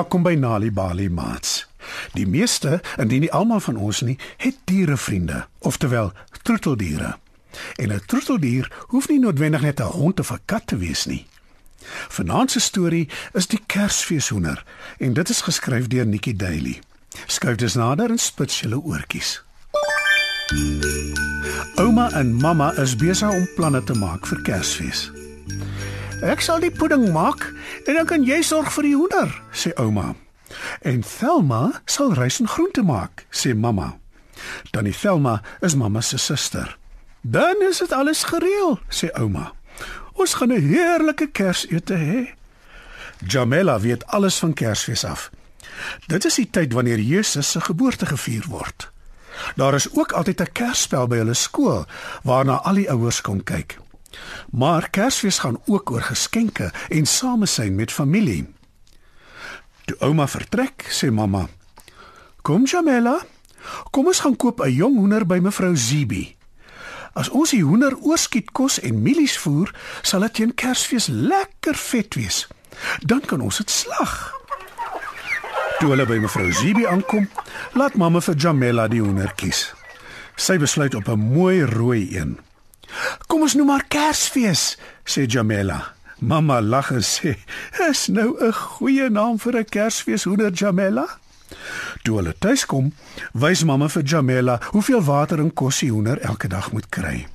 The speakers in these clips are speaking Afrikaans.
Welkom by Nali Bali Mats. Die meeste, indien nie almal van ons nie, het dierevriende, oftewel troeteldiere. En 'n troeteldier hoef nie noodwendig net 'n hond of 'n kat te wees nie. Vanaand se storie is die Kersfeeshoender en dit is geskryf deur Nikki Daily. Skuif dus nader en spits julle oortjies. Ouma en mamma is besig om planne te maak vir Kersfees. Ek sal die pudding maak en dan kan jy sorg vir die hoender, sê ouma. En Thelma sal rys en groente maak, sê mamma. Tannie Thelma is mamma se suster. Dan is dit alles gereël, sê ouma. Ons gaan 'n heerlike Kersete hê. Jamela weet alles van Kersfees af. Dit is die tyd wanneer Jesus se geboorte gevier word. Daar is ook altyd 'n Kersspel by hulle skool waarna al die ouers kom kyk. Maar Kersfees gaan ook oor geskenke en samesyn met familie. Toe ouma vertrek, sê mamma: "Kom Jamela, kom ons gaan koop 'n jong hoender by mevrou Zibi. As ons die hoender oorskiet kos en mielies voer, sal dit teen Kersfees lekker vet wees. Dan kan ons dit slag." Toe hulle by mevrou Zibi aankom, laat mamma vir Jamela die hoender kies. Sy besluit op 'n mooi rooi een. Kom ons noem maar Kersfees, sê Jamela. Mamma lag en sê: "Is nou 'n goeie naam vir 'n Kersfees hoender, Jamela?" Toe hulle tuis kom, wys mamma vir Jamela hoeveel water en kos die hoender elke dag moet kry.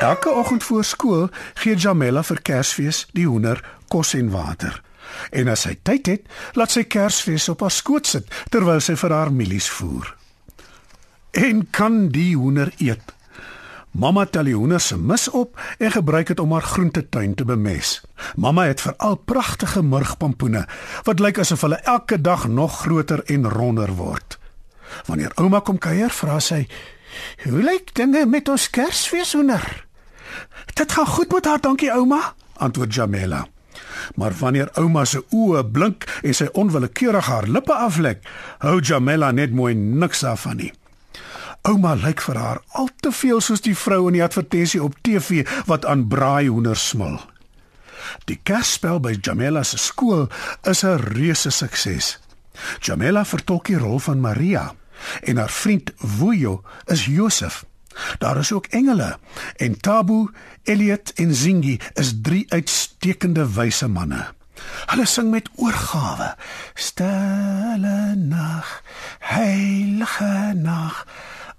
Elke oggend voor skool gee Jamela vir Kersfees die hoender kos en water. En as hy tyd het, laat sy Kersfees op haar skoot sit terwyl sy vir haar mielies voer. En kan die hoender eet? Mamma tel die hoender se mis op en gebruik dit om haar groentetuin te bemes. Mamma het veral pragtige murgpampoene wat lyk asof hulle elke dag nog groter en ronder word. Wanneer ouma kom kuier, vra sy: "Hoe lyk dinge met ons Kersfeeshoender?" "Dit gaan goed met haar, dankie ouma," antwoord Jamela. Maar wanneer ouma se oë blink en sy onwillekeurig haar lippe aflek, hou Jamela net mooi niks daarvan nie. Ouma lyk vir haar al te veel soos die vrou in die advertensie op TV wat aan braai hoender smil. Die Kersspel by Jamela se skool is 'n reuse sukses. Jamela vertolk die rol van Maria en haar vriend Vuyo is Josef. Daar is ook engele en Tabu, Elliot en Zingi is drie uitstekende wyse manne. Hulle sing met oorgawe. Stille nag, heilige nag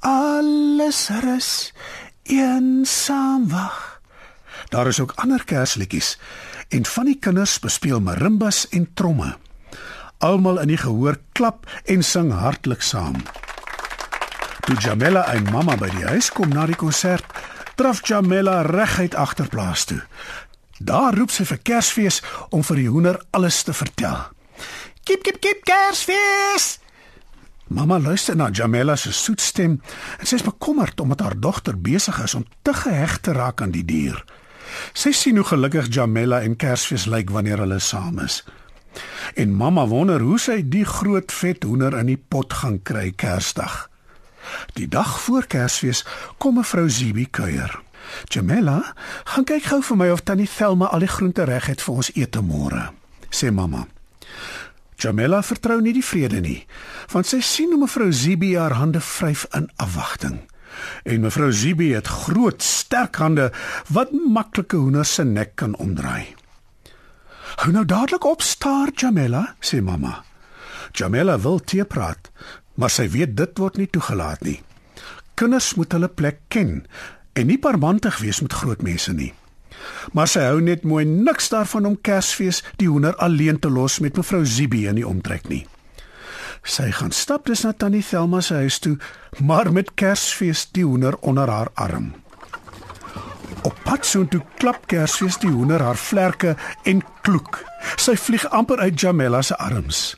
alles rus eensaam wag. Daar is ook ander kersliedjies en van die kinders bespeel marimbas en tromme. Almal in die gehoor klap en sing hartlik saam. Toe Jamela en mamma by die huis kom na die konsert, draf Jamela reguit agterplaas toe. Daar roep sy vir Kersfees om vir die hoender alles te vertel. Kip kip kip Kersfees! Mamma luister na Jamela se soet stem en sy is bekommerd omdat haar dogter besig is om te geheg te raak aan die dier. Sy sien hoe gelukkig Jamela en Kersfees lyk wanneer hulle saam is. En mamma wonder hoe sy die groot vet hoender in die pot gaan kry Kersdag. Die dag voor Kersfees kom mevrou Zibi kuier. Jamela, gaan kyk gou vir my of tannie Thelma al die groente reg het vir ons ete môre, sê mamma. Jamela vertrou nie die vrede nie, want sy sien hoe mevrou Zibi haar hande vryf in afwagting. En mevrou Zibi het groot, sterk hande wat maklike hoender se nek kan omdraai. "Hou nou dadelik op, staar Jamela," sê mamma. Jamela wil te praat, maar sy weet dit word nie toegelaat nie. Kinders moet hulle plek ken en nie parmantig wees met groot mense nie maar sy hou net mooi niks daarvan om Kersfees die hoender alleen te los met mevrou Zibi in die omtrek nie. Sy gaan stap dus na tannie Thelma se huis toe, maar met Kersfees die hoender onder haar arm. Op pad soontoe klap Kersfees die hoender haar vlerke en kloek. Sy vlieg amper uit Jamela se arms.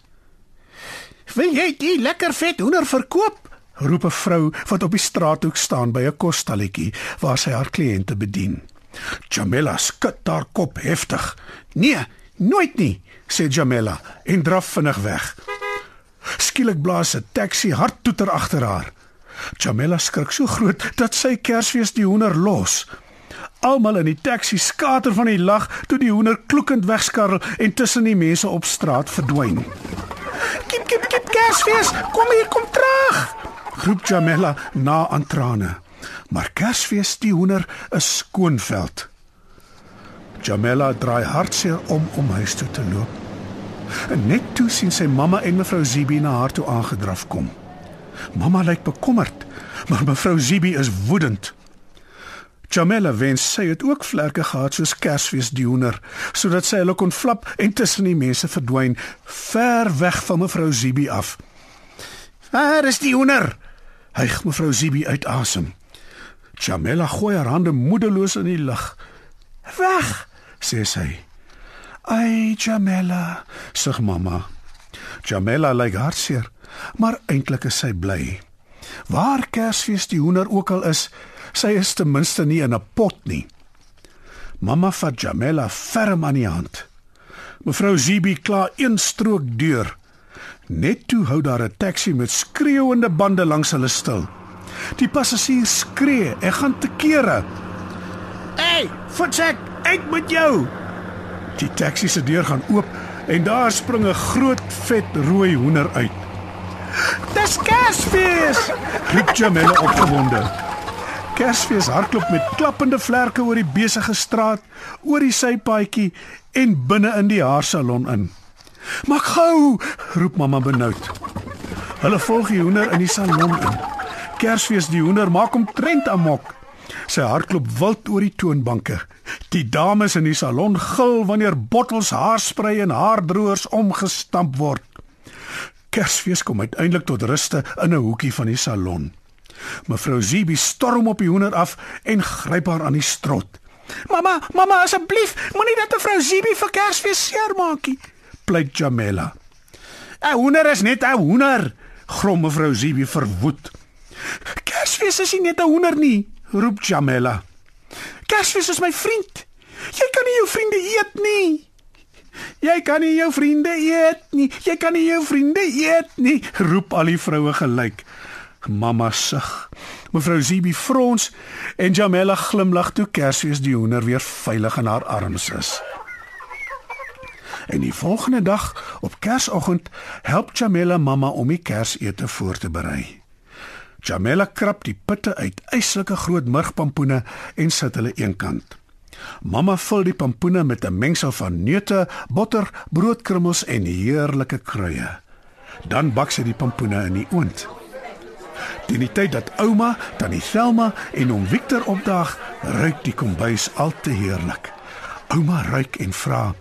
"Wil jy die lekker vet hoender verkoop?" roep 'n vrou wat op die straathoek staan by 'n kosstalletjie waar sy haar kliënte bedien. Jamela skud haar kop heftig. "Nee, nooit nie," sê Jamela en draf vinnig weg. Skielik blaas 'n taxi hard toeter agter haar. Jamela skrik so groot dat sy Kersfees die hoender los. Almal in die taxi skater van die lag toe die hoender kloekend wegskarrel en tussen die mense op straat verdwyn. "Kip kip kip Kersfees, kom hier, kom terug!" roep Jamela na aan trane. Maar Kersfees die hoender is skoonveld. Jamela draai hartseer om om huis toe te loop. En net toe sien sy mamma en mevrou Zibi na haar toe aangedraf kom. Mamma lyk bekommerd, maar mevrou Zibi is woedend. Jamela wens sy het ook vlerke gehad soos Kersfees die hoender, sodat sy hulle kon flap en tussen die mense verdwyn, ver weg van mevrou Zibi af. "Waar is die hoender?" hyg mevrou Zibi uit asem. Jamela gooi haar hande moedeloos in die lug. "Weg," sê sy. "Ai, Jamela," sug mamma. Jamela lyk hartseer, maar eintlik is sy bly. Waar Kersfees die hoender ook al is, Sy is ten minste nie in 'n pot nie. Mamma vat Jamela ferm aan die hand. Mevrou Zibi kla een strook deur. Net toe hou daar 'n taxi met skreeuende bande langs hulle stil. Die passasier skree, "Ek gaan te kere." "Hey, footcheck, uit met jou." Die taxi se deur gaan oop en daar spring 'n groot vet rooi hoender uit. "Dis Kersfees!" roep Jamela opgewonde. Kersfees hardloop met klappende vlerke oor die besige straat, oor die sypaadjie en binne in die haarsalon in. "Maak gou!" roep mamma benoud. Hulle volg die hoender in die salon in. Kersfees die hoender maak hom trend amok. Sy hardloop wild oor die toonbanke. Die dames in die salon gil wanneer bottels haarspray en haardroërs omgestamp word. Kersfees kom uiteindelik tot ruste in 'n hoekie van die salon. Mevrou Zibi storm op die hoender af en gryp haar aan die strot. "Mamma, mamma, asseblief, moenie dat mevrou Zibi vir Kersfees seermaak nie," pleit Jamela. "’n Hoender is net 'n hoender," grom mevrou Zibi verwoed. "Kersfees is nie net 'n hoender nie," roep Jamela. "Kersfees is my vriend. Jy kan nie jou vriende eet nie." Jy kan nie jou vriende eet nie. Jy kan nie jou vriende eet nie, roep al die vroue gelyk. Mamma sug. Mevrou Zibi frons en Jamela glimlag toe Kersfees die hoender weer veilig in haar arms is. En die volgende dag, op Kersoggend, help Jamela mamma om die Kersete voor te berei. Jamela krap die pitte uit eislike groot murgpampoene en sit hulle eenkant. Mamma vul die pampoene met 'n mengsel van neute, botter, broodkrummels en heerlike kruie. Dan bak sy die pampoene in die oond. Teen die tyd dat ouma, tannie Selma en oom Victor opdaag, ruik die kombuis al te heerlik. Ouma ruik en vra: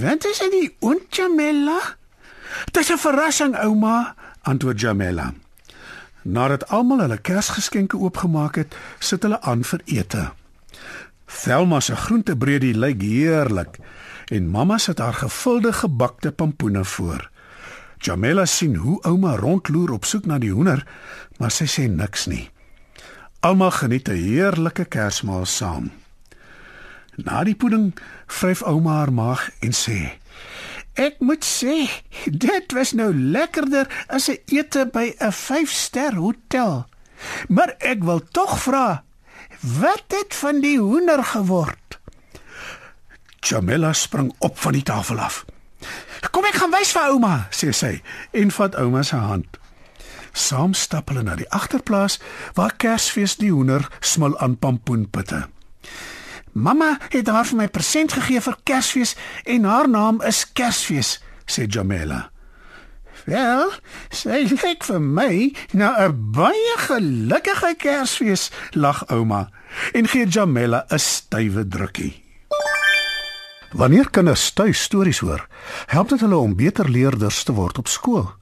"Wat is dit, oom Jamela?" "Dis 'n verrassing, ouma," antwoord Jamela. Nadat almal hulle Kersgeskenke oopgemaak het, sit hulle aan vir ete. Selma se groentebreedie lyk heerlik en mamma sit haar gevulde gebakte pampoene voor. Jamela sien hoe ouma rondloer op soek na die hoender, maar sy sê niks nie. Almal geniet 'n heerlike Kersmaal saam. Na die pudding vryf ouma haar maag en sê: "Ek moet sê, dit was nou lekkerder as 'n ete by 'n 5-ster hotel. Maar ek wil tog vra, wat het van die hoender geword?" Jamela spring op van die tafel af. Kom ek gaan wys vir ouma, sê sy en vat ouma se hand. Saam stap hulle na die agterplaas waar Kersfees die hoender smil aan pampoenpitte. Mamma het haar vir my present gegee vir Kersfees en haar naam is Kersfees, sê Jamela. Wel, sy lyk vir my na 'n baie gelukkige Kersfees, lag ouma en gee Jamela 'n stywe drukkie. Wanneer kinders tuis stories hoor, help dit hulle om beter leerders te word op skool.